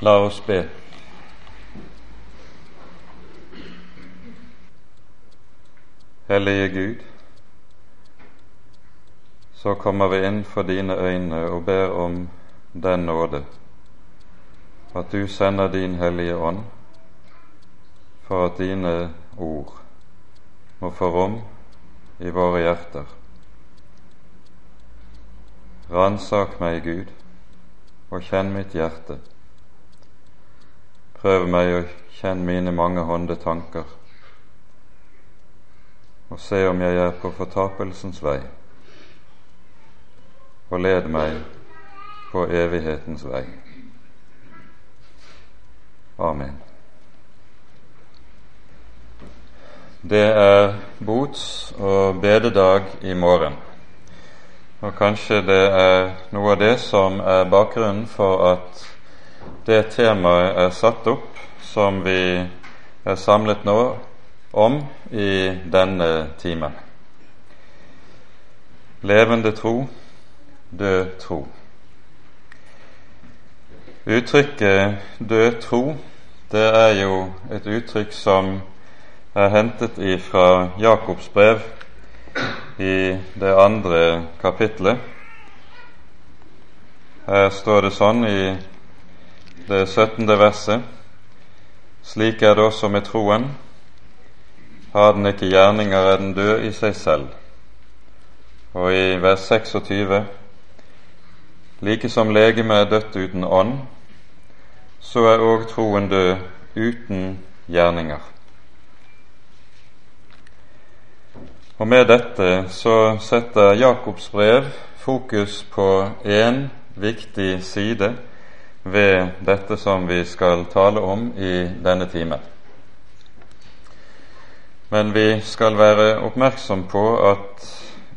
La oss be. Hellige Gud, så kommer vi inn for dine øyne og ber om den nåde at du sender din Hellige Ånd for at dine ord må få rom i våre hjerter. Ransak meg, Gud, og kjenn mitt hjerte. Prøv meg å kjenne mine mangehånde tanker, og se om jeg er på fortapelsens vei, og led meg på evighetens vei. Amen. Det er bots- og bededag i morgen. Og kanskje det er noe av det som er bakgrunnen for at det temaet er satt opp som vi er samlet nå om i denne timen. Levende tro, død tro. Uttrykket 'død tro' det er jo et uttrykk som er hentet fra Jakobs brev i det andre kapitlet. Her står det sånn i det 17. verset Slik er det også med troen. Har den ikke gjerninger, er den død i seg selv. Og i vers 26 Like som legemet er dødt uten ånd, så er òg troen død uten gjerninger. Og Med dette så setter Jakobs brev fokus på én viktig side ved dette som vi skal tale om i denne timen. Men vi skal være oppmerksom på at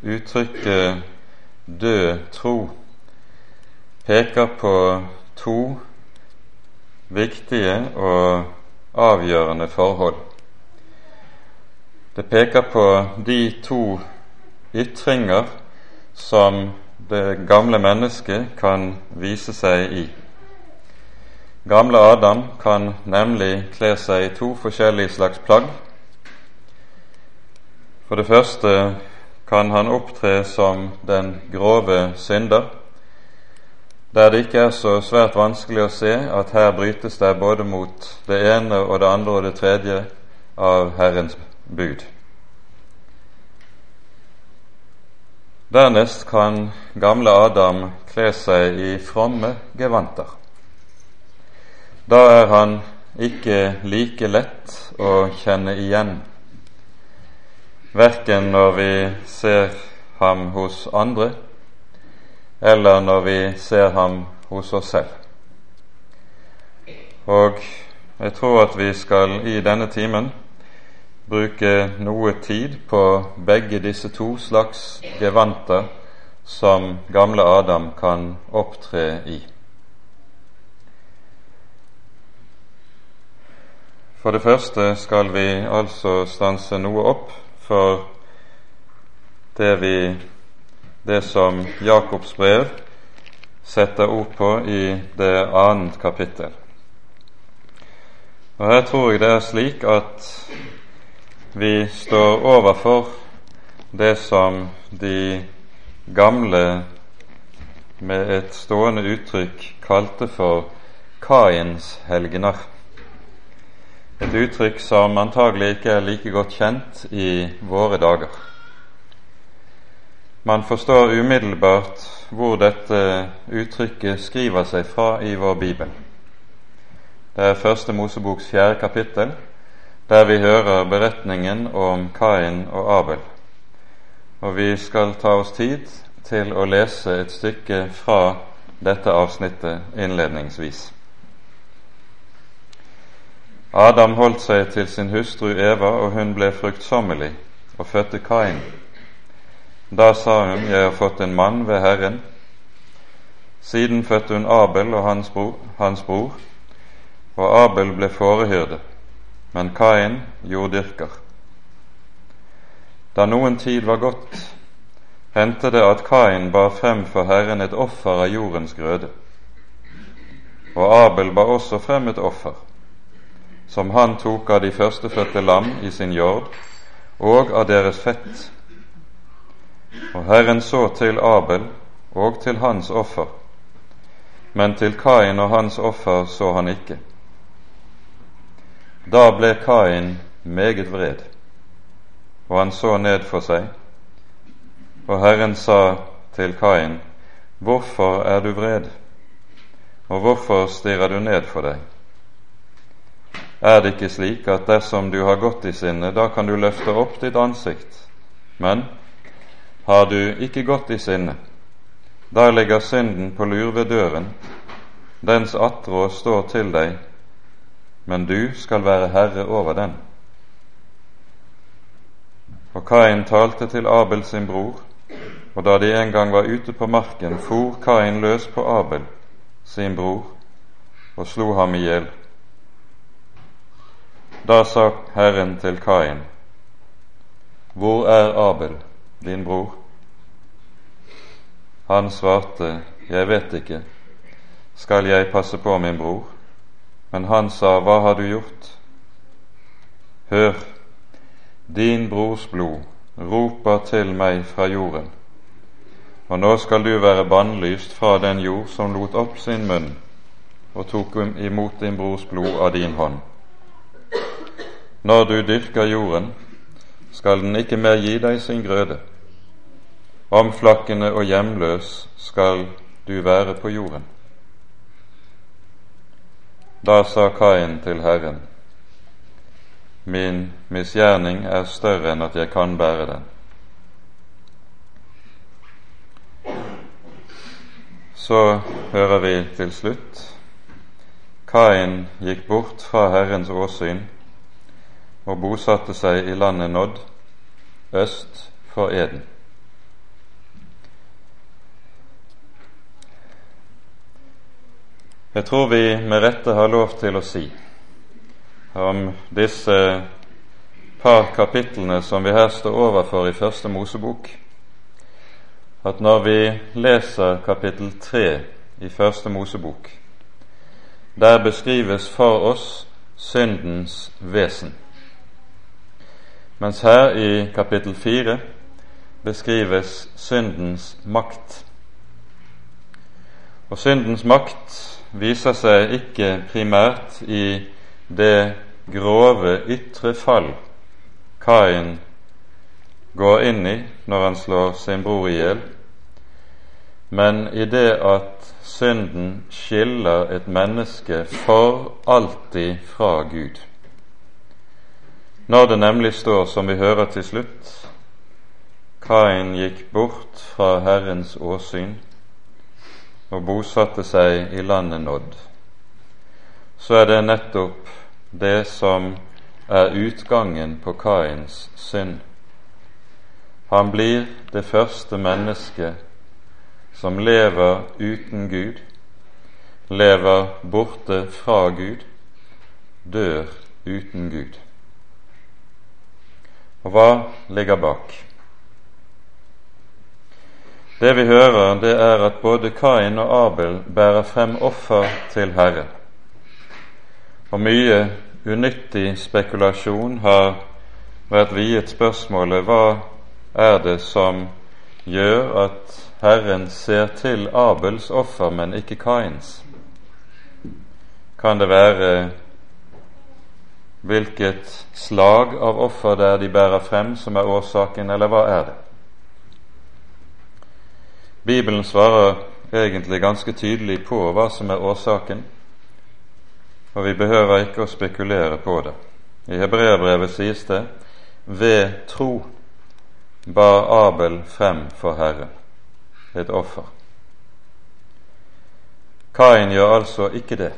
uttrykket 'død tro' peker på to viktige og avgjørende forhold. Det peker på de to ytringer som det gamle mennesket kan vise seg i. Gamle Adam kan nemlig kle seg i to forskjellige slags plagg. For det første kan han opptre som den grove synder, der det ikke er så svært vanskelig å se at her brytes det både mot det ene og det andre og det tredje av Herrens bud. Dernest kan gamle Adam kle seg i fromme gevanter. Da er han ikke like lett å kjenne igjen, verken når vi ser ham hos andre, eller når vi ser ham hos oss selv. Og jeg tror at vi skal i denne timen bruke noe tid på begge disse to slags gevanter som gamle Adam kan opptre i. For det første skal vi altså stanse noe opp for det, vi, det som Jakobs brev setter ord på i det annet kapittel. Og Her tror jeg det er slik at vi står overfor det som de gamle med et stående uttrykk kalte for Kains helgener. Et uttrykk som antagelig ikke er like godt kjent i våre dager. Man forstår umiddelbart hvor dette uttrykket skriver seg fra i vår bibel. Det er Første Moseboks fjerde kapittel, der vi hører beretningen om Kain og Abel. Og vi skal ta oss tid til å lese et stykke fra dette avsnittet innledningsvis. Adam holdt seg til sin hustru Eva, og hun ble fruktsommelig og fødte Kain. Da sa hun, Jeg har fått en mann ved Herren. Siden fødte hun Abel og hans bror, hans bror og Abel ble fårehyrde men Kain jorddyrker. Da noen tid var gått, hendte det at Kain bar frem for Herren et offer av jordens grøde. og Abel bar også frem et offer, som han tok av de førstefødte lam i sin jord og av deres fett. Og Herren så til Abel og til hans offer, men til Kain og hans offer så han ikke. Da ble Kain meget vred, og han så ned for seg, og Herren sa til Kain, Hvorfor er du vred, og hvorfor stirrer du ned for deg? Er det ikke slik at dersom du har gått i sinne, da kan du løfte opp ditt ansikt, men har du ikke gått i sinne, da ligger synden på lur ved døren, dens attrå står til deg, men du skal være herre over den. Og Kain talte til Abel sin bror, og da de en gang var ute på marken, for Kain løs på Abel, sin bror, og slo ham i hjel. Da sa Herren til Kain, Hvor er Abel, din bror? Han svarte, Jeg vet ikke, skal jeg passe på min bror? Men han sa, Hva har du gjort? Hør, din brors blod roper til meg fra jorden, og nå skal du være bannlyst fra den jord som lot opp sin munn og tok imot din brors blod av din hånd. Når du dyrker jorden, skal den ikke mer gi deg sin grøde. Omflakkende og hjemløs skal du være på jorden. Da sa Kain til Herren, Min misgjerning er større enn at jeg kan bære den. Så hører vi til slutt Kain gikk bort fra Herrens åsyn og bosatte seg i landet Nodd, øst for Eden. Jeg tror vi med rette har lov til å si om disse par kapitlene som vi her står overfor i Første Mosebok, at når vi leser kapittel tre i Første Mosebok, der beskrives for oss syndens vesen, mens her i kapittel fire beskrives syndens makt. Og syndens makt viser seg ikke primært i det grove ytre fall Kain går inn i når han slår sin bror i hjel, men i det at synden skiller et menneske for alltid fra Gud. Når det nemlig står, som vi hører til slutt, Kain gikk bort fra Herrens åsyn og bosatte seg i landet nådd, så er det nettopp det som er utgangen på Kains synd. Han blir det første mennesket som lever uten Gud, lever borte fra Gud, dør uten Gud. Og hva ligger bak? Det vi hører, det er at både Kain og Abel bærer frem offer til Herren. Og mye unyttig spekulasjon har vært viet spørsmålet hva er det som gjør at Herren ser til Abels offer, men ikke Kains? Kan det være hvilket slag av offer det er de bærer frem, som er årsaken, eller hva er det? Bibelen svarer egentlig ganske tydelig på hva som er årsaken, og vi behøver ikke å spekulere på det. I hebreerbrevet sies det ved tro bar Abel frem for Herren et offer. Kain gjør altså ikke det.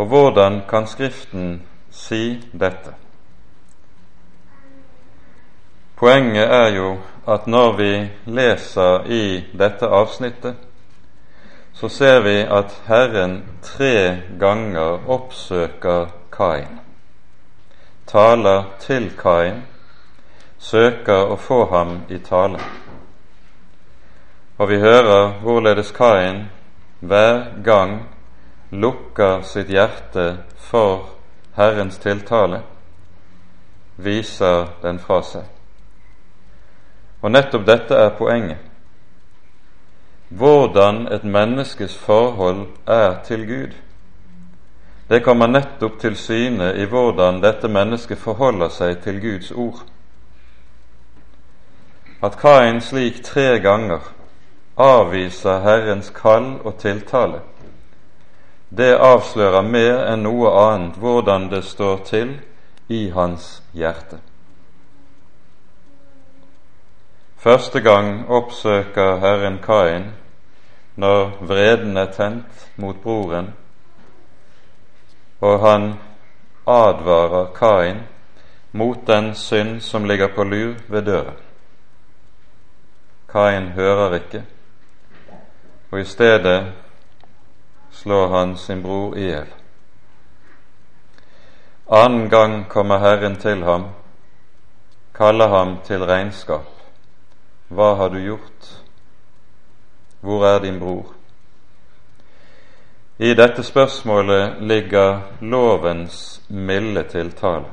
Og hvordan kan Skriften si dette? Poenget er jo at når vi leser i dette avsnittet, så ser vi at Herren tre ganger oppsøker Kain, taler til Kain, søker å få ham i tale. Og vi hører hvorledes Kain hver gang lukker sitt hjerte for Herrens tiltale, viser den fra seg. Og nettopp dette er poenget. Hvordan et menneskes forhold er til Gud. Det kommer nettopp til syne i hvordan dette mennesket forholder seg til Guds ord. At Kain slik tre ganger avviser Herrens kall og tiltale, det avslører mer enn noe annet hvordan det står til i hans hjerte. Første gang oppsøker Herren Kain når vreden er tent mot broren, og han advarer Kain mot den synd som ligger på lur ved døren. Kain hører ikke, og i stedet slår han sin bror i hjel. Annen gang kommer Herren til ham, kaller ham til regnskap. Hva har du gjort? Hvor er din bror? I dette spørsmålet ligger lovens milde tiltale.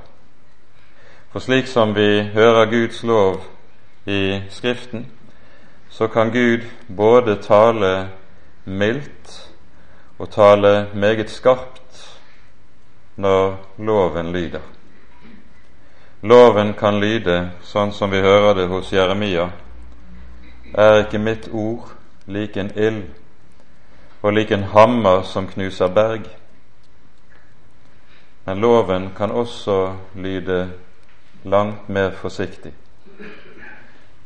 For slik som vi hører Guds lov i Skriften, så kan Gud både tale mildt og tale meget skarpt når loven lyder. Loven kan lyde sånn som vi hører det hos Jeremia. Er ikke mitt ord lik en ild og lik en hammer som knuser berg? Men loven kan også lyde langt mer forsiktig.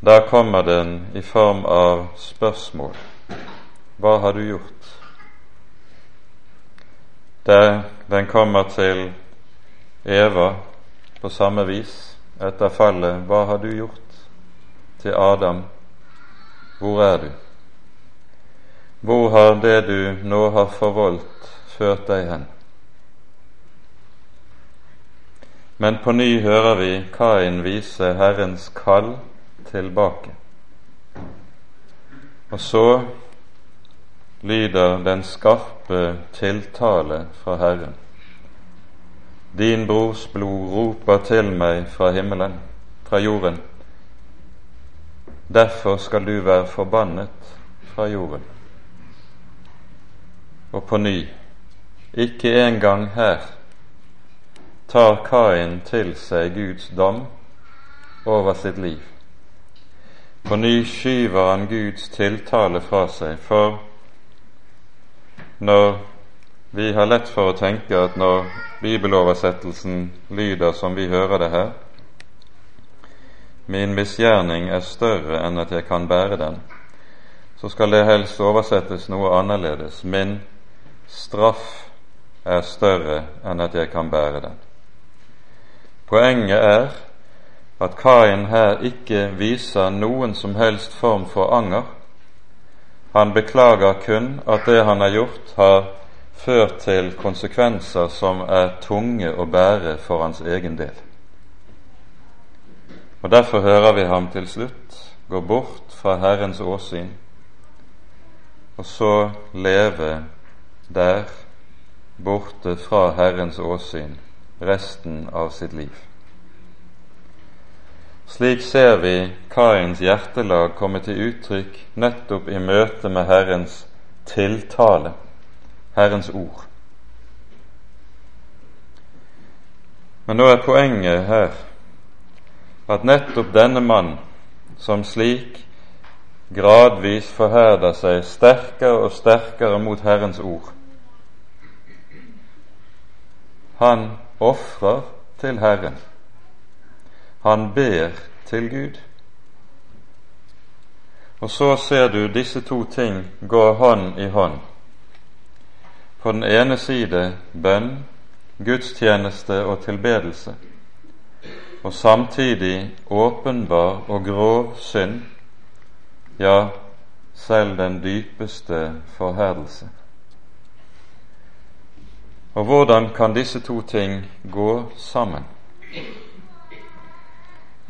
Da kommer den i form av spørsmål. Hva har du gjort? Der den kommer til Eva på samme vis etter fallet. Hva har du gjort? Til Adam. Hvor er du? Hvor har det du nå har forvoldt, ført deg hen? Men på ny hører vi Kain vise Herrens kall tilbake. Og så lyder den skarpe tiltale fra Herren. Din brors blod roper til meg fra himmelen, fra jorden. Derfor skal du være forbannet fra jorden. Og på ny, ikke engang her tar Kain til seg Guds dom over sitt liv. På ny skyver han Guds tiltale fra seg, for når vi har lett for å tenke at når bibeloversettelsen lyder som vi hører det her, min misgjerning er større enn at jeg kan bære den, så skal det helst oversettes noe annerledes. Min straff er større enn at jeg kan bære den. Poenget er at Kain her ikke viser noen som helst form for anger. Han beklager kun at det han har gjort, har ført til konsekvenser som er tunge å bære for hans egen del. Og Derfor hører vi ham til slutt gå bort fra Herrens åsyn, og så leve der borte fra Herrens åsyn resten av sitt liv. Slik ser vi Kains hjertelag komme til uttrykk nettopp i møte med Herrens tiltale, Herrens ord. Men nå er poenget her at nettopp denne mann, som slik gradvis forherder seg sterkere og sterkere mot Herrens ord, han ofrer til Herren. Han ber til Gud. Og så ser du disse to ting gå hånd i hånd. På den ene side bønn, gudstjeneste og tilbedelse og samtidig åpenbar og grov synd, ja, selv den dypeste forherdelse. Og hvordan kan disse to ting gå sammen?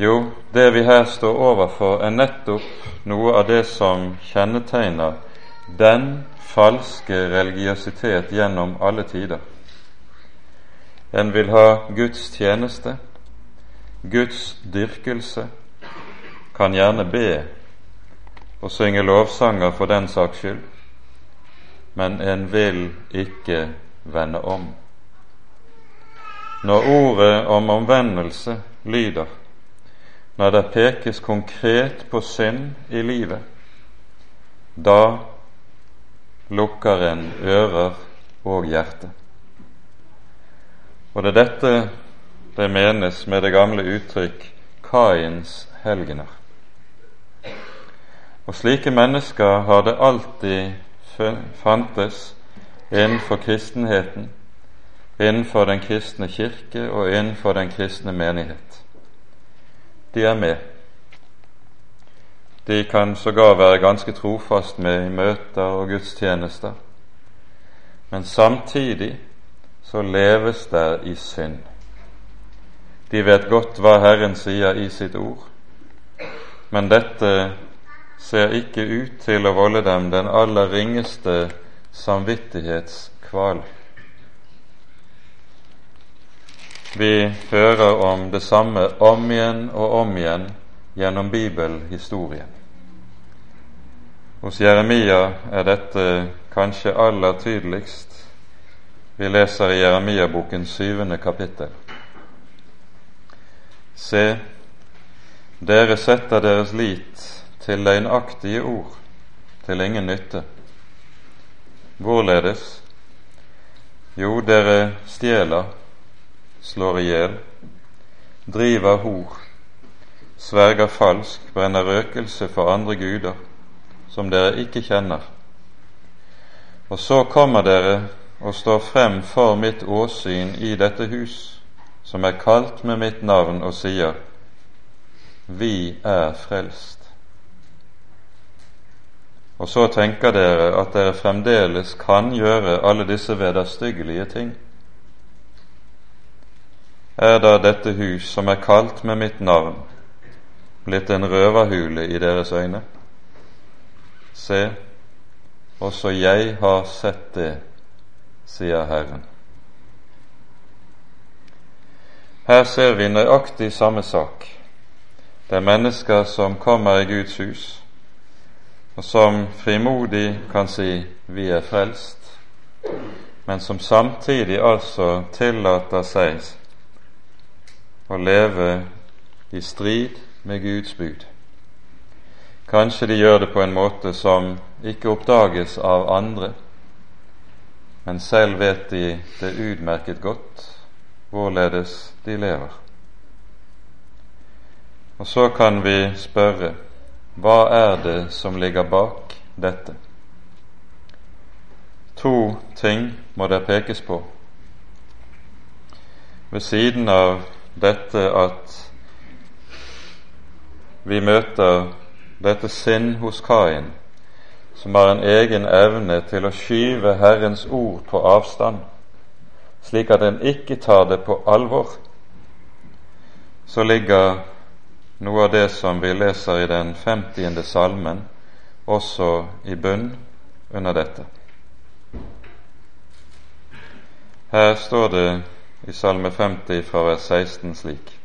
Jo, det vi her står overfor, er nettopp noe av det som kjennetegner den falske religiøsitet gjennom alle tider. En vil ha Guds tjeneste, Guds dyrkelse, kan gjerne be og synge lovsanger for den saks skyld, men en vil ikke vende om. Når ordet om omvendelse lyder, når det pekes konkret på synd i livet, da lukker en ører og hjerte. Og det er dette det menes med det gamle uttrykk Kains helgener. Og slike mennesker har det alltid fantes innenfor kristenheten, innenfor den kristne kirke og innenfor den kristne menighet. De er med. De kan sågar være ganske trofast med i møter og gudstjenester. Men samtidig så leves der i synd. De vet godt hva Herren sier i sitt ord, men dette ser ikke ut til å volde dem den aller ringeste samvittighetskval. Vi hører om det samme om igjen og om igjen gjennom bibelhistorien. Hos Jeremia er dette kanskje aller tydeligst. Vi leser i Jeremia-boken syvende kapittel. Se, dere setter deres lit til løgnaktige ord til ingen nytte. Hvorledes? Jo, dere stjeler, slår i hjel, driver hor, sverger falsk, brenner røkelse for andre guder, som dere ikke kjenner. Og så kommer dere og står frem for mitt åsyn i dette hus, som er kalt med mitt navn, og sier:" Vi er frelst. Og så tenker dere at dere fremdeles kan gjøre alle disse vederstyggelige ting. Er da dette hus, som er kalt med mitt navn, blitt en røverhule i deres øyne? Se, også jeg har sett det, sier Herren. Her ser vi nøyaktig samme sak. Det er mennesker som kommer i Guds hus, og som frimodig kan si 'vi er frelst', men som samtidig altså tillater seg å leve i strid med Guds bud. Kanskje de gjør det på en måte som ikke oppdages av andre, men selv vet de det utmerket godt hvorledes de lever. Og så kan vi spørre hva er det som ligger bak dette? To ting må det pekes på. Ved siden av dette at vi møter dette sinn hos Kain, som har en egen evne til å skyve Herrens ord på avstand, slik at en ikke tar det på alvor, så ligger noe av det som vi leser i den femtiende salmen, også i bunn under dette. Her står det i Salme 50 fra vers 16 slik.: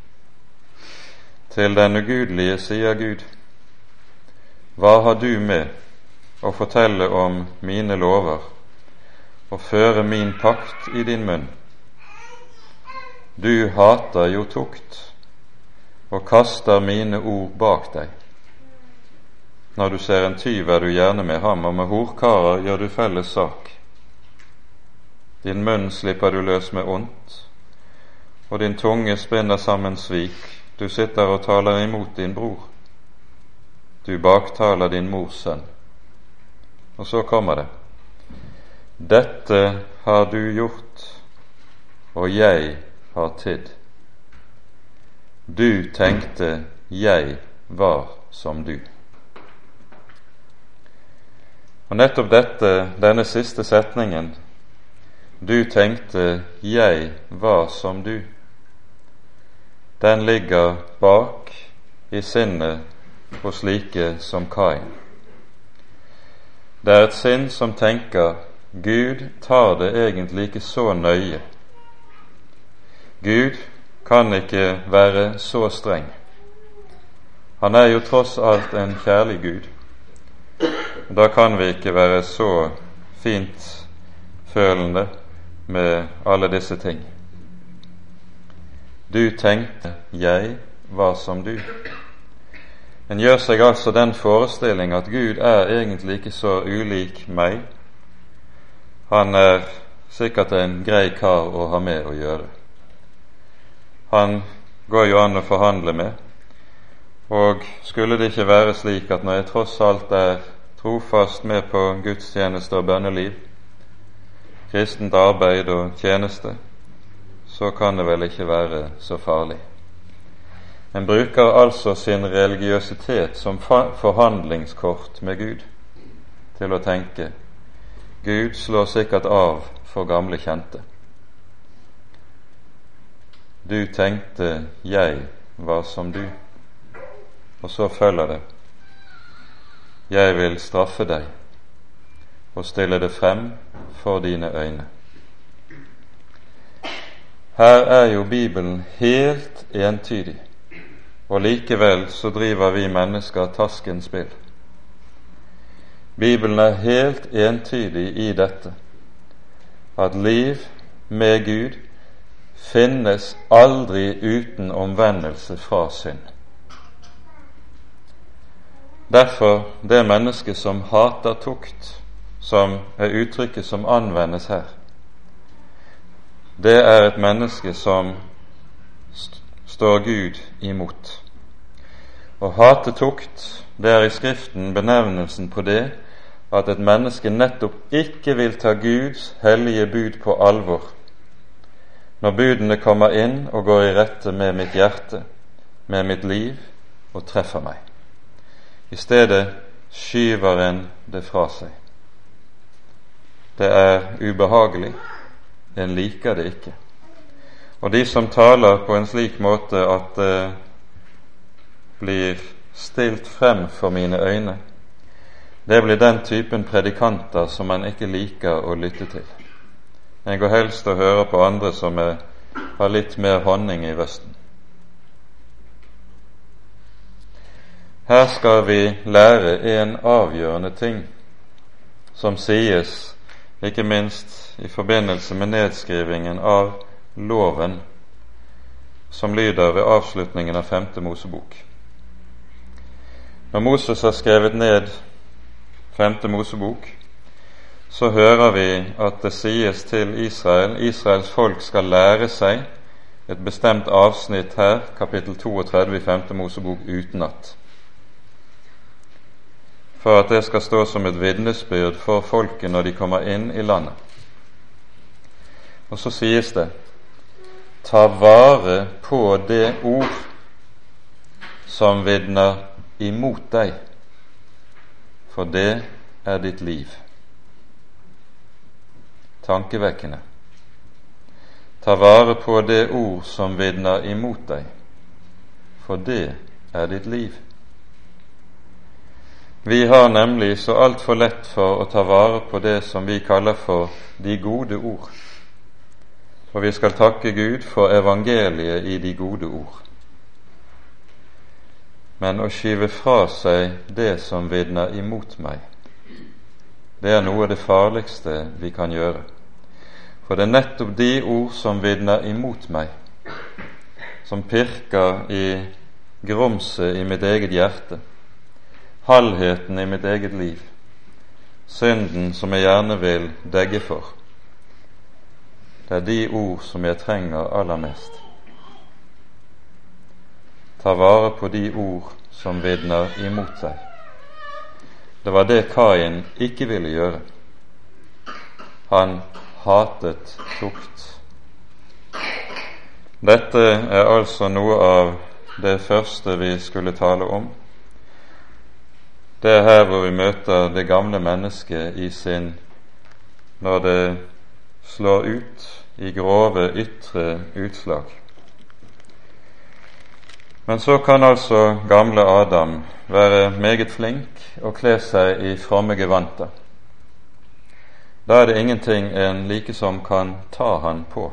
Til den ugudelige sier Gud, hva har du med å fortelle om mine lover og føre min pakt i din munn? Du hater jo tukt og kaster mine ord bak deg. Når du ser en tyv, er du gjerne med ham, og med horkarer gjør du felles sak. Din munn slipper du løs med ondt, og din tunge spinner sammen svik. Du sitter og taler imot din bror. Du baktaler din mors sønn. Og så kommer det. Dette har du gjort, og jeg har tidd. Du tenkte jeg var som du. Og nettopp dette, denne siste setningen, du tenkte jeg var som du, den ligger bak i sinnet hos slike som Kain. Det er et sinn som tenker Gud tar det egentlig ikke så nøye. Gud kan ikke være så streng. Han er jo tross alt en kjærlig Gud. Da kan vi ikke være så fintfølende med alle disse ting. Du tenkte, jeg var som du. En gjør seg altså den forestilling at Gud er egentlig ikke så ulik meg. Han er sikkert en grei kar å ha med å gjøre. Han går jo an å forhandle med, og skulle det ikke være slik at når jeg tross alt er trofast med på gudstjeneste og bønneliv, kristent arbeid og tjeneste, så kan det vel ikke være så farlig. En bruker altså sin religiøsitet som forhandlingskort med Gud til å tenke Gud slår sikkert av for gamle kjente. Du tenkte jeg var som du, og så følger det Jeg vil straffe deg og stille det frem for dine øyne. Her er jo Bibelen helt entydig og likevel så driver vi mennesker taskens spill. Bibelen er helt entydig i dette, at liv med Gud finnes aldri uten omvendelse fra synd. Derfor det mennesket som hater tukt, som er uttrykket som anvendes her, det er et menneske som står Gud imot. Å hate tukt, det er i Skriften benevnelsen på det at et menneske nettopp ikke vil ta Guds hellige bud på alvor når budene kommer inn og går i rette med mitt hjerte, med mitt liv og treffer meg. I stedet skyver en det fra seg. Det er ubehagelig, en liker det ikke. Og de som taler på en slik måte at det blir stilt frem for mine øyne, det blir den typen predikanter som man ikke liker å lytte til. En går helst og hører på andre som er, har litt mer honning i røsten. Her skal vi lære en avgjørende ting som sies ikke minst i forbindelse med nedskrivingen av loven som lyder ved avslutningen av femte Mosebok. Når Moses har skrevet ned femte Mosebok, så hører vi at det sies til Israel Israels folk skal lære seg et bestemt avsnitt her, kapittel 32 i femte Mosebok, utenat. For at det skal stå som et vitnesbyrd for folket når de kommer inn i landet. Og så sies det ta vare på det ord som vitner imot deg, for det er ditt liv. Tankevekkende. Ta vare på det ord som vitner imot deg, for det er ditt liv. Vi har nemlig så altfor lett for å ta vare på det som vi kaller for de gode ord og vi skal takke Gud for evangeliet i de gode ord. Men å skyve fra seg det som vitner imot meg, det er noe av det farligste vi kan gjøre. For det er nettopp de ord som vitner imot meg, som pirker i grumset i mitt eget hjerte, halvheten i mitt eget liv, synden som jeg gjerne vil degge for. Det er de ord som jeg trenger aller mest. Ta vare på de ord som vitner imot seg. Det var det Kain ikke ville gjøre. Han hatet tukt. Dette er altså noe av det første vi skulle tale om. Det er her hvor vi møter det gamle mennesket i sin når det slår ut i grove ytre utslag. Men så kan altså gamle Adam være meget flink og kle seg i fromme gevanter. Da er det ingenting en likesom kan ta han på.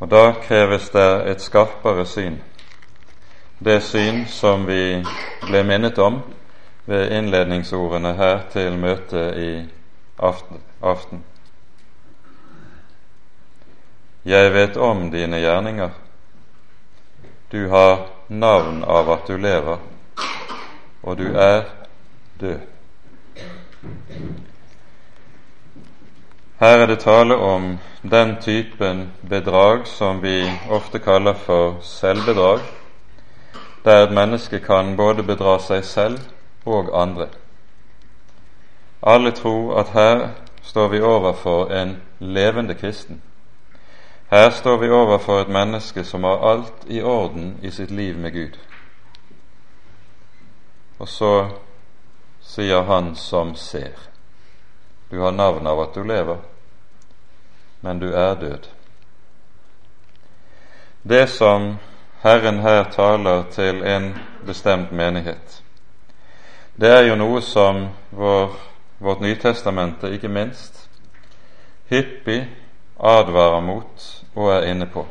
Og da kreves det et skarpere syn, det syn som vi ble minnet om ved innledningsordene her til møtet i aften. Jeg vet om dine gjerninger du har navn av at du lever, og du er død. Her er det tale om den typen bedrag som vi ofte kaller for selvbedrag, der et menneske kan både bedra seg selv og andre. Alle tror at her står vi overfor en levende kristen her står vi overfor et menneske som har alt i orden i sitt liv med Gud. Og så sier han som ser. Du har navn av at du lever, men du er død. Det som Herren her taler til en bestemt menighet, det er jo noe som vår, vårt Nytestamente, ikke minst, hyppig advarer mot og er inne på.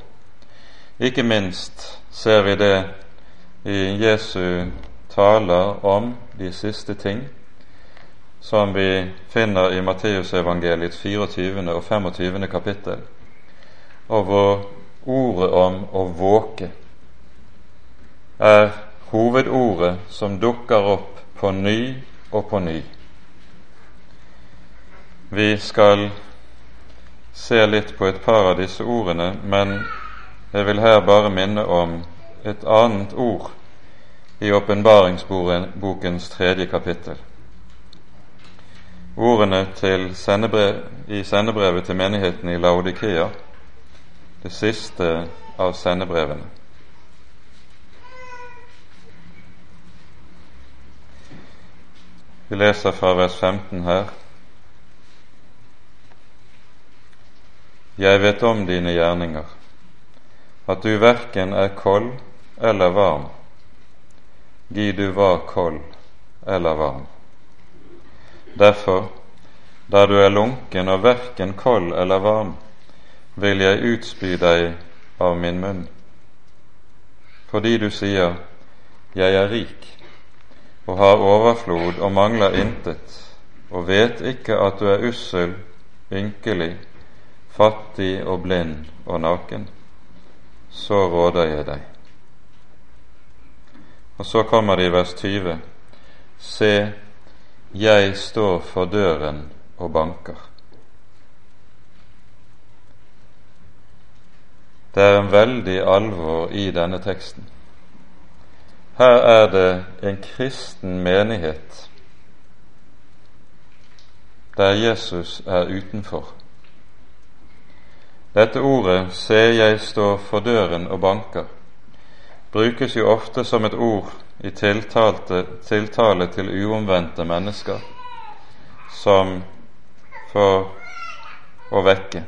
Ikke minst ser vi det i Jesu taler om de siste ting, som vi finner i Matteusevangeliets 24. og 25. kapittel, og hvor ordet om å våke er hovedordet som dukker opp på ny og på ny. Vi skal se litt på et par av disse ordene, men jeg vil her bare minne om et annet ord i åpenbaringsbokens tredje kapittel. Ordene sendebrev, i sendebrevet til menigheten i Laudikea, det siste av sendebrevene. Vi leser fra vers 15 her. Jeg vet om dine gjerninger, at du verken er kold eller varm. Gi du var kold eller varm. Derfor, da du er lunken og verken kold eller varm, vil jeg utspy deg av min munn. Fordi du sier, Jeg er rik og har overflod og mangler intet, og vet ikke at du er ussel, ynkelig fattig og blind og naken, så råder jeg deg. Og så kommer det i vers 20. Se, jeg står for døren og banker. Det er en veldig alvor i denne teksten. Her er det en kristen menighet der Jesus er utenfor. Dette ordet 'ser jeg stå for døren og banker' brukes jo ofte som et ord i tiltalte, tiltale til uomvendte mennesker som for å vekke.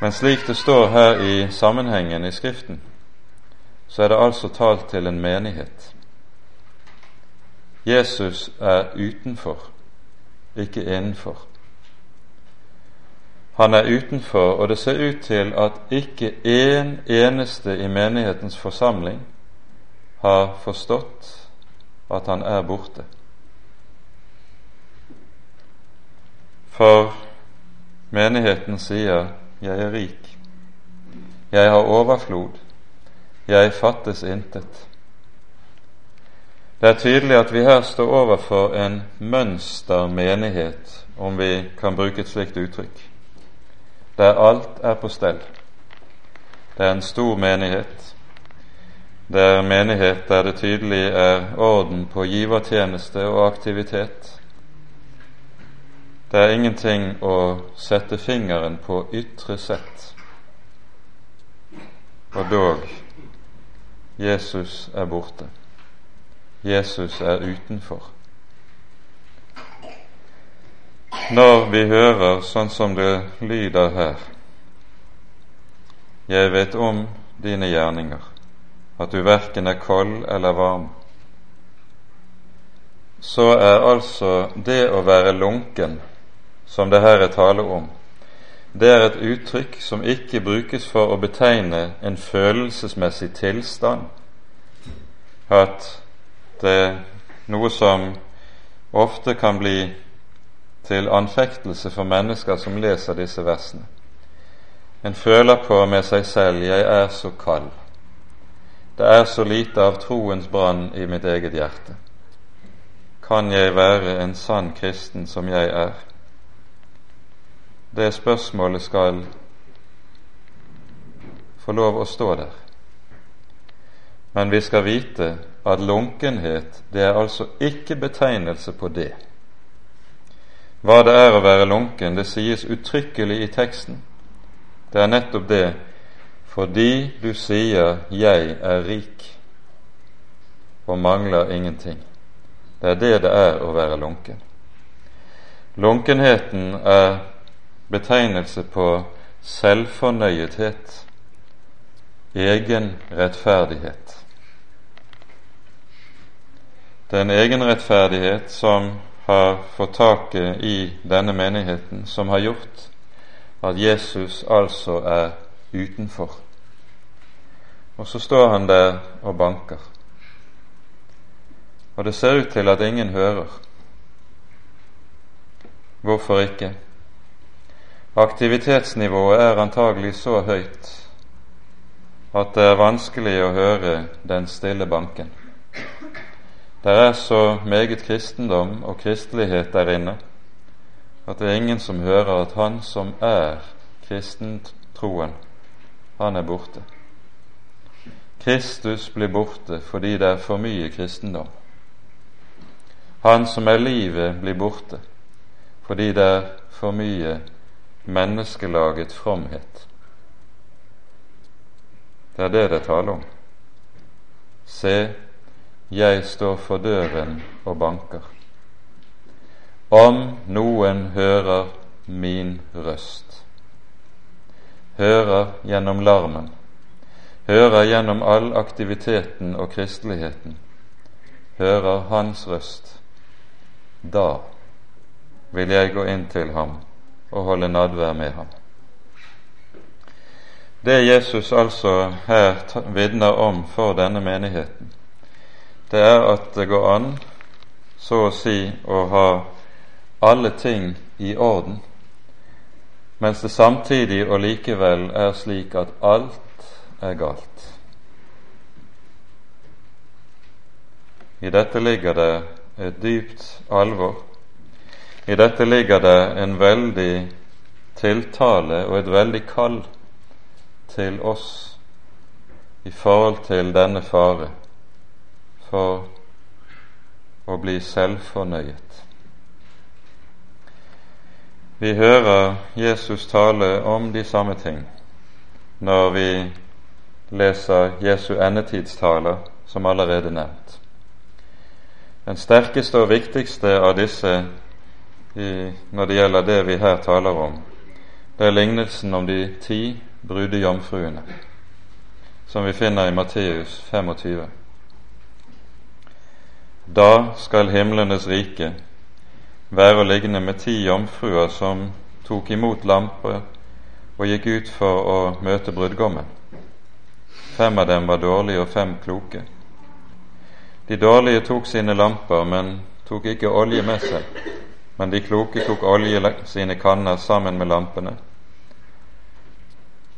Men slik det står her i sammenhengen i Skriften, så er det altså talt til en menighet. Jesus er utenfor, ikke innenfor. Han er utenfor, og det ser ut til at ikke én eneste i menighetens forsamling har forstått at han er borte. For menigheten sier 'Jeg er rik', 'Jeg har overflod', 'Jeg fattes intet'. Det er tydelig at vi her står overfor en mønstermenighet, om vi kan bruke et slikt uttrykk der alt er på stell. Det er en stor menighet. Det er en menighet der det tydelig er orden på givertjeneste og aktivitet. Det er ingenting å sette fingeren på ytre sett. Og dog Jesus er borte. Jesus er utenfor. når vi hører sånn som det lyder her Jeg vet om dine gjerninger, at du verken er kold eller varm, så er altså det å være lunken, som det her er tale om, det er et uttrykk som ikke brukes for å betegne en følelsesmessig tilstand, at det er noe som ofte kan bli til anfektelse for mennesker som leser disse versene. En føler på med seg selv 'jeg er så kald'. Det er så lite av troens brann i mitt eget hjerte. Kan jeg være en sann kristen som jeg er? Det spørsmålet skal få lov å stå der. Men vi skal vite at lunkenhet, det er altså ikke betegnelse på det. Hva det er å være lunken, det sies uttrykkelig i teksten. Det er nettopp det fordi du sier 'jeg er rik' og mangler ingenting. Det er det det er å være lunken. Lunkenheten er betegnelse på selvfornøyethet, egen rettferdighet. Det er en egenrettferdighet som har fått taket i denne menigheten, som har gjort at Jesus altså er utenfor. Og så står han der og banker. Og det ser ut til at ingen hører. Hvorfor ikke? Aktivitetsnivået er antagelig så høyt at det er vanskelig å høre den stille banken. Det er så meget kristendom og kristelighet der inne at det er ingen som hører at han som er kristentroen, han er borte. Kristus blir borte fordi det er for mye kristendom. Han som er livet, blir borte fordi det er for mye menneskelaget fromhet. Det er det det taler om. Se, jeg står for døren og banker. Om noen hører min røst, hører gjennom larmen, hører gjennom all aktiviteten og kristeligheten, hører Hans røst, da vil jeg gå inn til ham og holde nadvær med ham. Det Jesus altså her vitner om for denne menigheten, det er at det går an, så å si, å ha alle ting i orden, mens det samtidig og likevel er slik at alt er galt. I dette ligger det et dypt alvor. I dette ligger det en veldig tiltale og et veldig kall til oss i forhold til denne fare for å bli selvfornøyet. Vi hører Jesus tale om de samme ting når vi leser Jesu endetidstaler, som allerede nevnt. Den sterkeste og viktigste av disse i, når det gjelder det vi her taler om, det er lignelsen om de ti brudejomfruene, som vi finner i Matteus 25. Da skal himlenes rike være å ligne med ti jomfruer som tok imot lamper og gikk ut for å møte brudgommen. Fem av dem var dårlige og fem kloke. De dårlige tok sine lamper, men tok ikke olje med seg. Men de kloke tok olje sine kanner sammen med lampene.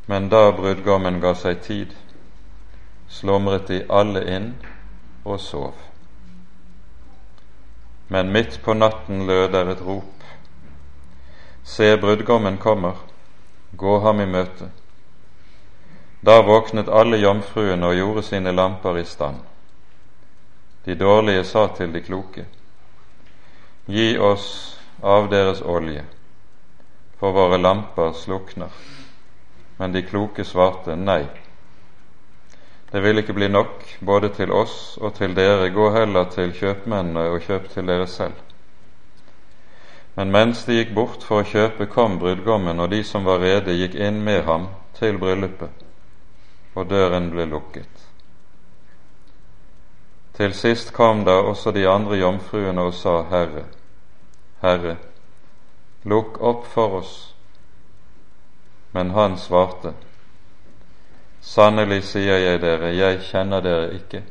Men da brudgommen ga seg tid, slumret de alle inn og sov men midt på natten lød der et rop. Se, brudgommen kommer, gå ham i møte. Da våknet alle jomfruene og gjorde sine lamper i stand. De dårlige sa til de kloke, Gi oss av deres olje, for våre lamper slukner. Men de kloke svarte nei. Det vil ikke bli nok både til oss og til dere. Gå heller til kjøpmennene og kjøp til dere selv. Men mens de gikk bort for å kjøpe, kom brudgommen, og de som var rede, gikk inn med ham til bryllupet. og døren ble lukket. Til sist kom da også de andre jomfruene og sa, Herre, Herre, lukk opp for oss. Men han svarte, Sannelig sier jeg dere, jeg kjenner dere ikke.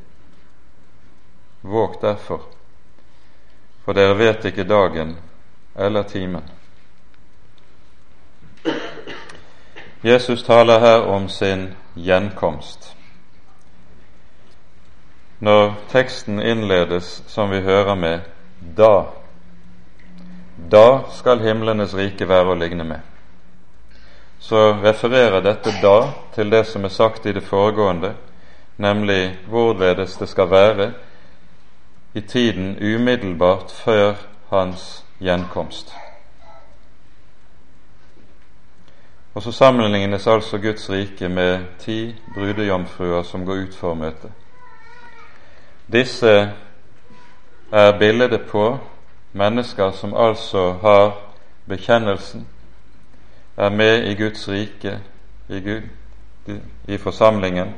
Våg derfor, for dere vet ikke dagen eller timen. Jesus taler her om sin gjenkomst. Når teksten innledes, som vi hører med, da, da skal himlenes rike være å ligne med, så refererer dette da til det som er sagt i det foregående, nemlig hvorledes det skal være i tiden umiddelbart før hans gjenkomst. Og så sammenlignes altså Guds rike med ti brudejomfruer som går ut for å møte. Disse er bildet på mennesker som altså har bekjennelsen, er med i Guds rike, i, Gud, i forsamlingen,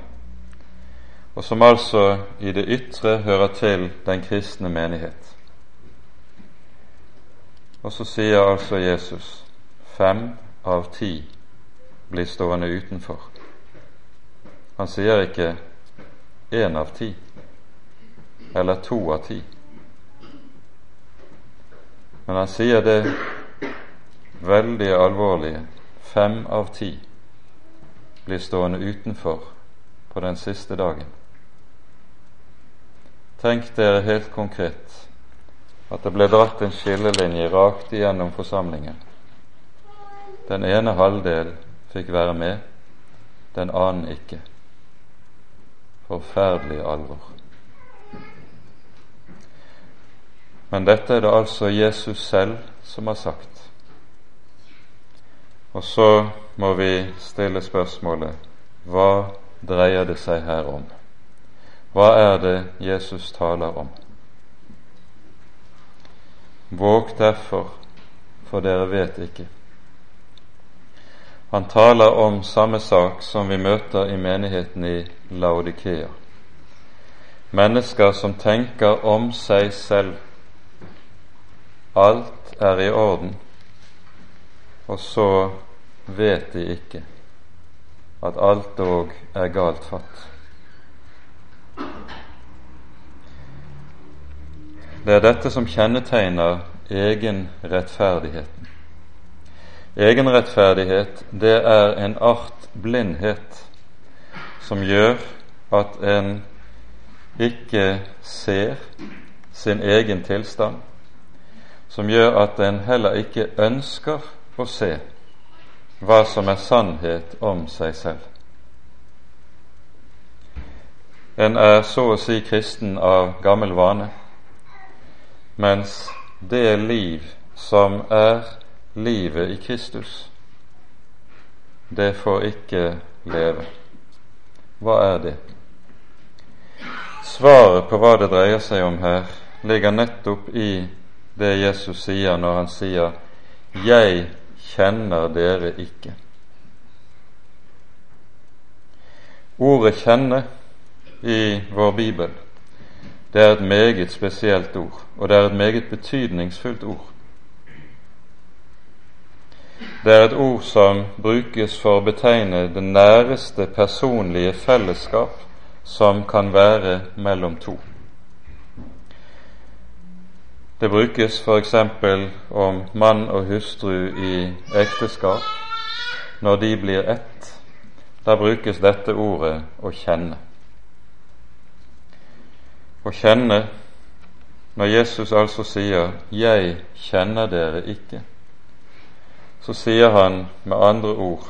og som altså i det ytre hører til den kristne menighet. Og så sier altså Jesus fem av ti blir stående utenfor. Han sier ikke én av ti eller to av ti. Men han sier det veldig alvorlige fem av ti blir stående utenfor på den siste dagen. Tenk dere helt konkret at det ble dratt en skillelinje rakt igjennom forsamlingen. Den ene halvdel fikk være med, den annen ikke. Forferdelig alvor. Men dette er det altså Jesus selv som har sagt. Og så må vi stille spørsmålet hva dreier det seg her om? Hva er det Jesus taler om? Våg derfor, for dere vet ikke. Han taler om samme sak som vi møter i menigheten i Laudikea. Mennesker som tenker om seg selv. Alt er i orden, og så vet de ikke at alt dog er galt fatt. Det er dette som kjennetegner egenrettferdigheten. Egenrettferdighet, det er en art blindhet som gjør at en ikke ser sin egen tilstand, som gjør at en heller ikke ønsker å se hva som er sannhet om seg selv. En er så å si kristen av gammel vane mens det liv som er livet i Kristus, det får ikke leve. Hva er det? Svaret på hva det dreier seg om her, ligger nettopp i det Jesus sier når han sier 'Jeg kjenner dere ikke'. Ordet 'kjenne' i vår bibel det er et meget spesielt ord, og det er et meget betydningsfullt ord. Det er et ord som brukes for å betegne det næreste personlige fellesskap som kan være mellom to. Det brukes f.eks. om mann og hustru i ekteskap. Når de blir ett, da brukes dette ordet å kjenne å kjenne Når Jesus altså sier 'Jeg kjenner dere ikke', så sier han med andre ord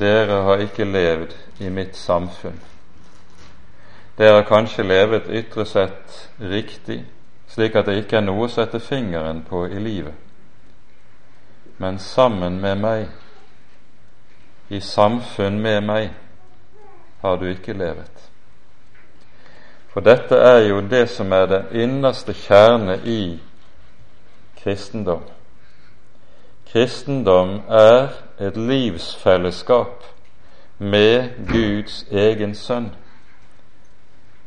dere har ikke levd i mitt samfunn. Dere har kanskje levet ytre sett riktig, slik at det ikke er noe å sette fingeren på i livet. Men sammen med meg, i samfunn med meg, har du ikke levet. For dette er jo det som er den innerste kjerne i kristendom. Kristendom er et livsfellesskap med Guds egen sønn.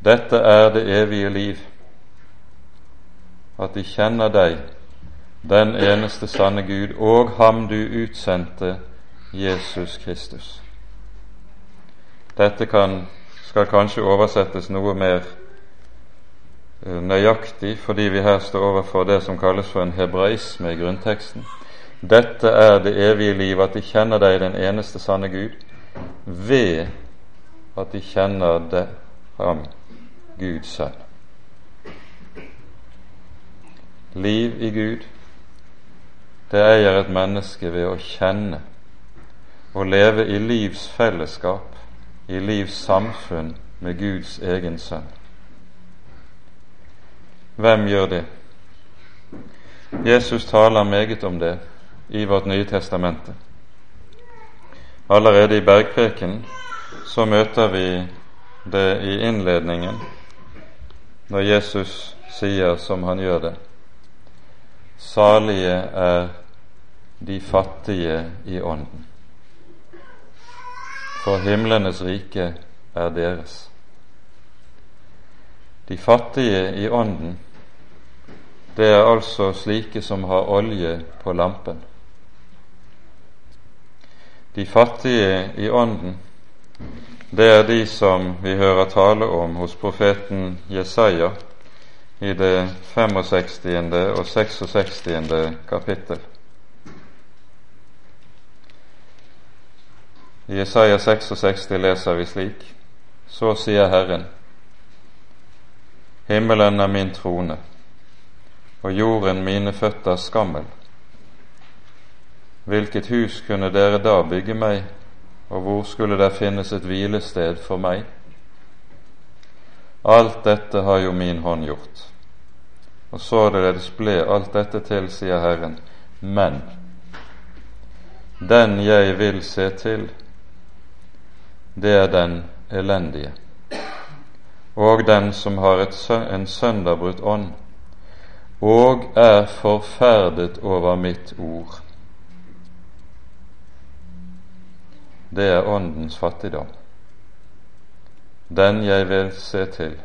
Dette er det evige liv, at de kjenner deg, den eneste sanne Gud, og ham du utsendte, Jesus Kristus. Dette kan, skal kanskje oversettes noe mer eh, nøyaktig, fordi vi her står overfor det som kalles for en hebraisme i grunnteksten. Dette er det evige liv, at de kjenner deg, den eneste sanne Gud, ved at de kjenner det, ham, Guds sønn. Liv i Gud, det eier et menneske ved å kjenne og leve i livs fellesskap, i livs samfunn med Guds egen sønn. Hvem gjør det? Jesus taler meget om det i vårt Nye testamente. Allerede i bergprekenen så møter vi det i innledningen når Jesus sier som han gjør det. Salige er de fattige i ånden, for himlenes rike er deres. De fattige i ånden, det er altså slike som har olje på lampen. De fattige i ånden, det er de som vi hører tale om hos profeten Jesaja i det 65. og 66. kapittel. I Jesaja 66 leser vi slik:" Så sier Herren, himmelen er min trone, og jorden mine føtters skammel. Hvilket hus kunne dere da bygge meg, og hvor skulle der finnes et hvilested for meg? Alt dette har jo min hånd gjort. Og således ble alt dette til, sier Herren, men den jeg vil se til, det er den elendige, og den som har en sønderbrutt ånd, og er forferdet over mitt ord. Det er åndens fattigdom. Den jeg vil se til,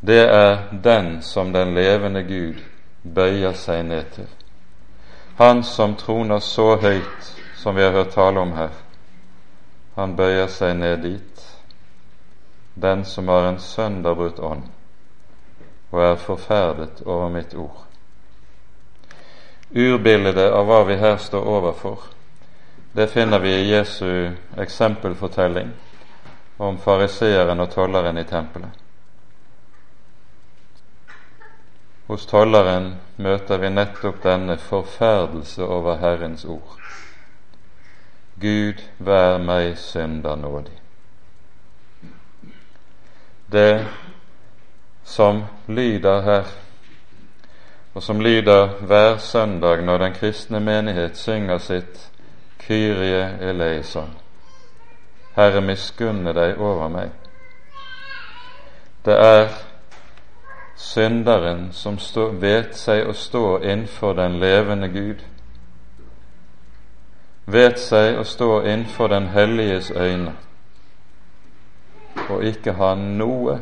det er den som den levende Gud bøyer seg ned til. Han som troner så høyt som vi har hørt tale om her, han bøyer seg ned dit. Den som har en sønderbrutt ånd og er forferdet over mitt ord. Urbildet av hva vi her står overfor, det finner vi i Jesu eksempelfortelling om fariseeren og tolleren i tempelet. Hos tolleren møter vi nettopp denne forferdelse over Herrens ord. Gud vær meg synder nådig. Det som lyder her, og som lyder hver søndag når den kristne menighet synger sitt Kyrie eleison. Herre, miskunne deg over meg. Det er synderen som stå, vet seg å stå innenfor den levende Gud, vet seg å stå innenfor den helliges øyne og ikke ha noe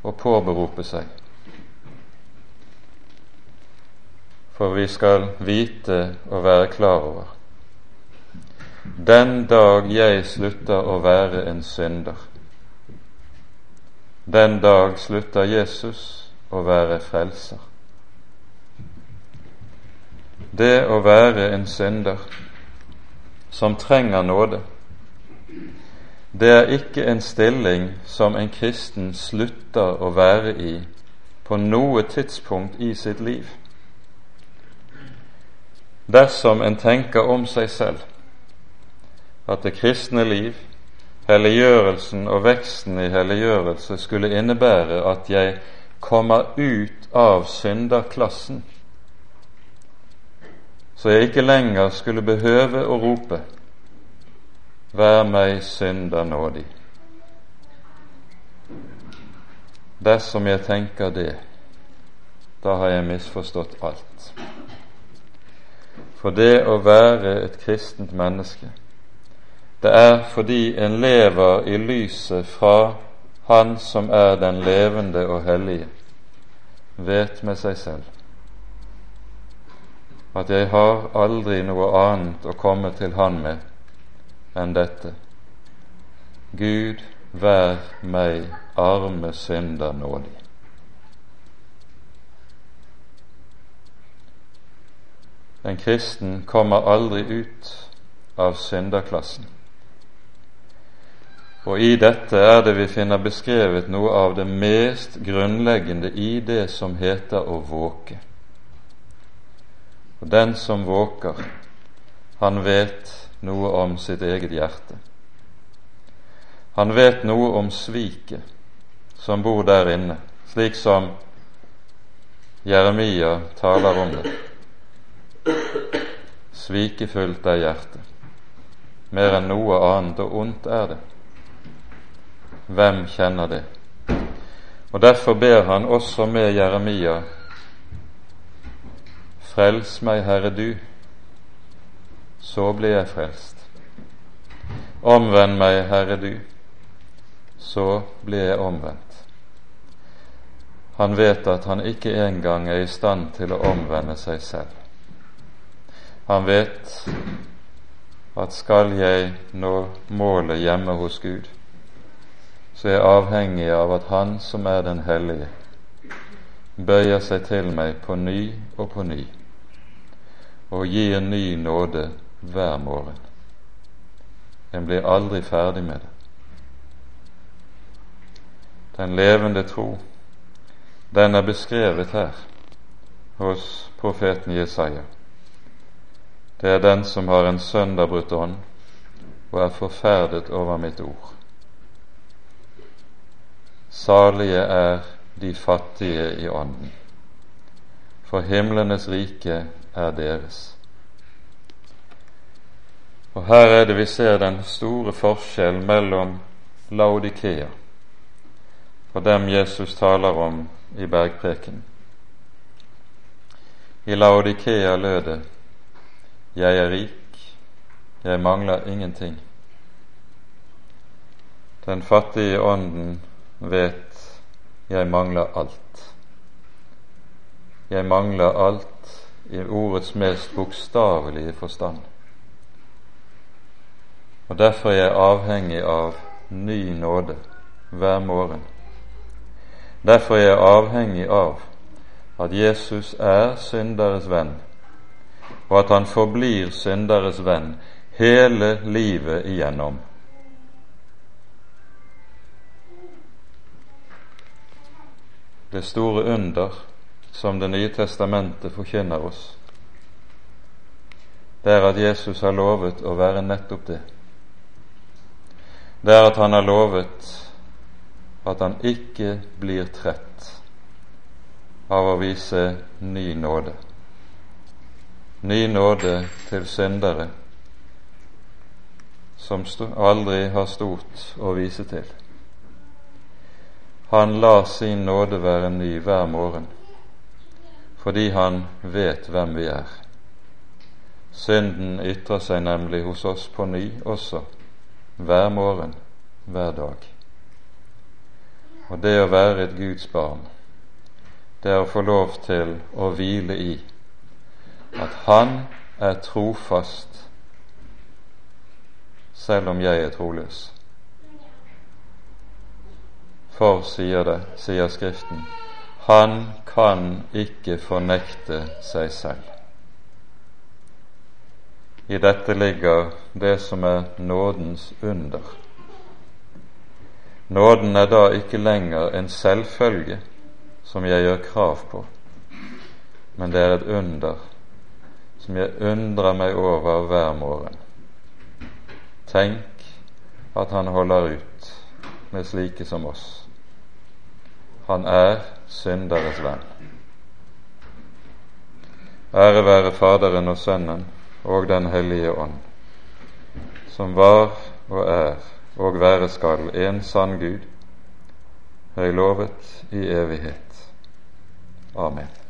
å påberope seg. For vi skal vite og være klar over. Den dag jeg slutter å være en synder, den dag slutter Jesus å være frelser. Det å være en synder som trenger nåde, det er ikke en stilling som en kristen slutter å være i på noe tidspunkt i sitt liv dersom en tenker om seg selv at det kristne liv, helliggjørelsen og veksten i helliggjørelse skulle innebære at jeg kommer ut av synderklassen, så jeg ikke lenger skulle behøve å rope Vær meg synder nådig. Dersom jeg tenker det, da har jeg misforstått alt. For det å være et kristent menneske, Det er fordi en lever i lyset fra Han som er den levende og hellige, vet med seg selv at jeg har aldri noe annet å komme til Han med enn dette. Gud, vær meg arme synder nådig. En kristen kommer aldri ut av synderklassen. Og i dette er det vi finner beskrevet noe av det mest grunnleggende i det som heter å våke. Og den som våker, han vet noe om sitt eget hjerte. Han vet noe om sviket som bor der inne, slik som Jeremia taler om det. Svikefullt er hjertet. Mer enn noe annet og ondt er det. Hvem kjenner det? Og Derfor ber han også med Jeremia Frels meg, Herre du, så blir jeg frelst. Omvend meg, Herre du, så blir jeg omvendt. Han vet at han ikke engang er i stand til å omvende seg selv. Han vet at skal jeg nå målet hjemme hos Gud, så er jeg avhengig av at Han som er den hellige, bøyer seg til meg på ny og på ny og gir ny nåde hver morgen. En blir aldri ferdig med det. Den levende tro, den er beskrevet her hos profeten Jesaja. Det er den som har en sønderbrutt ånd og er forferdet over mitt ord. Salige er de fattige i ånden, for himlenes rike er deres. Og Her er det vi ser den store forskjell mellom Laudikea og dem Jesus taler om i bergpreken. I Laudikea lød det:" Jeg er rik, jeg mangler ingenting. Den fattige ånden vet jeg mangler alt. Jeg mangler alt i ordets mest bokstavelige forstand. Og Derfor er jeg avhengig av ny nåde hver morgen. Derfor er jeg avhengig av at Jesus er synderes venn, og at han forblir synderes venn hele livet igjennom. Det store under som Det nye testamentet forkynner oss, det er at Jesus har lovet å være nettopp det. Det er at han har lovet at han ikke blir trett av å vise ny nåde. Ny nåde til syndere som aldri har stort å vise til. Han lar sin nåde være ny hver morgen fordi han vet hvem vi er. Synden ytrer seg nemlig hos oss på ny også, hver morgen, hver dag. Og det å være et Guds barn, det er å få lov til å hvile i at Han er trofast selv om jeg er troløs. For, sier det, sier Skriften, han kan ikke fornekte seg selv. I dette ligger det som er nådens under. Nåden er da ikke lenger en selvfølge som jeg gjør krav på, men det er et under som jeg undrer meg over hver morgen. Tenk at han holder ut med slike som oss. Han er synderes venn. Ære være Faderen og Sønnen og Den hellige ånd, som var og er og være skal en sann Gud, høylovet i evighet. Amen.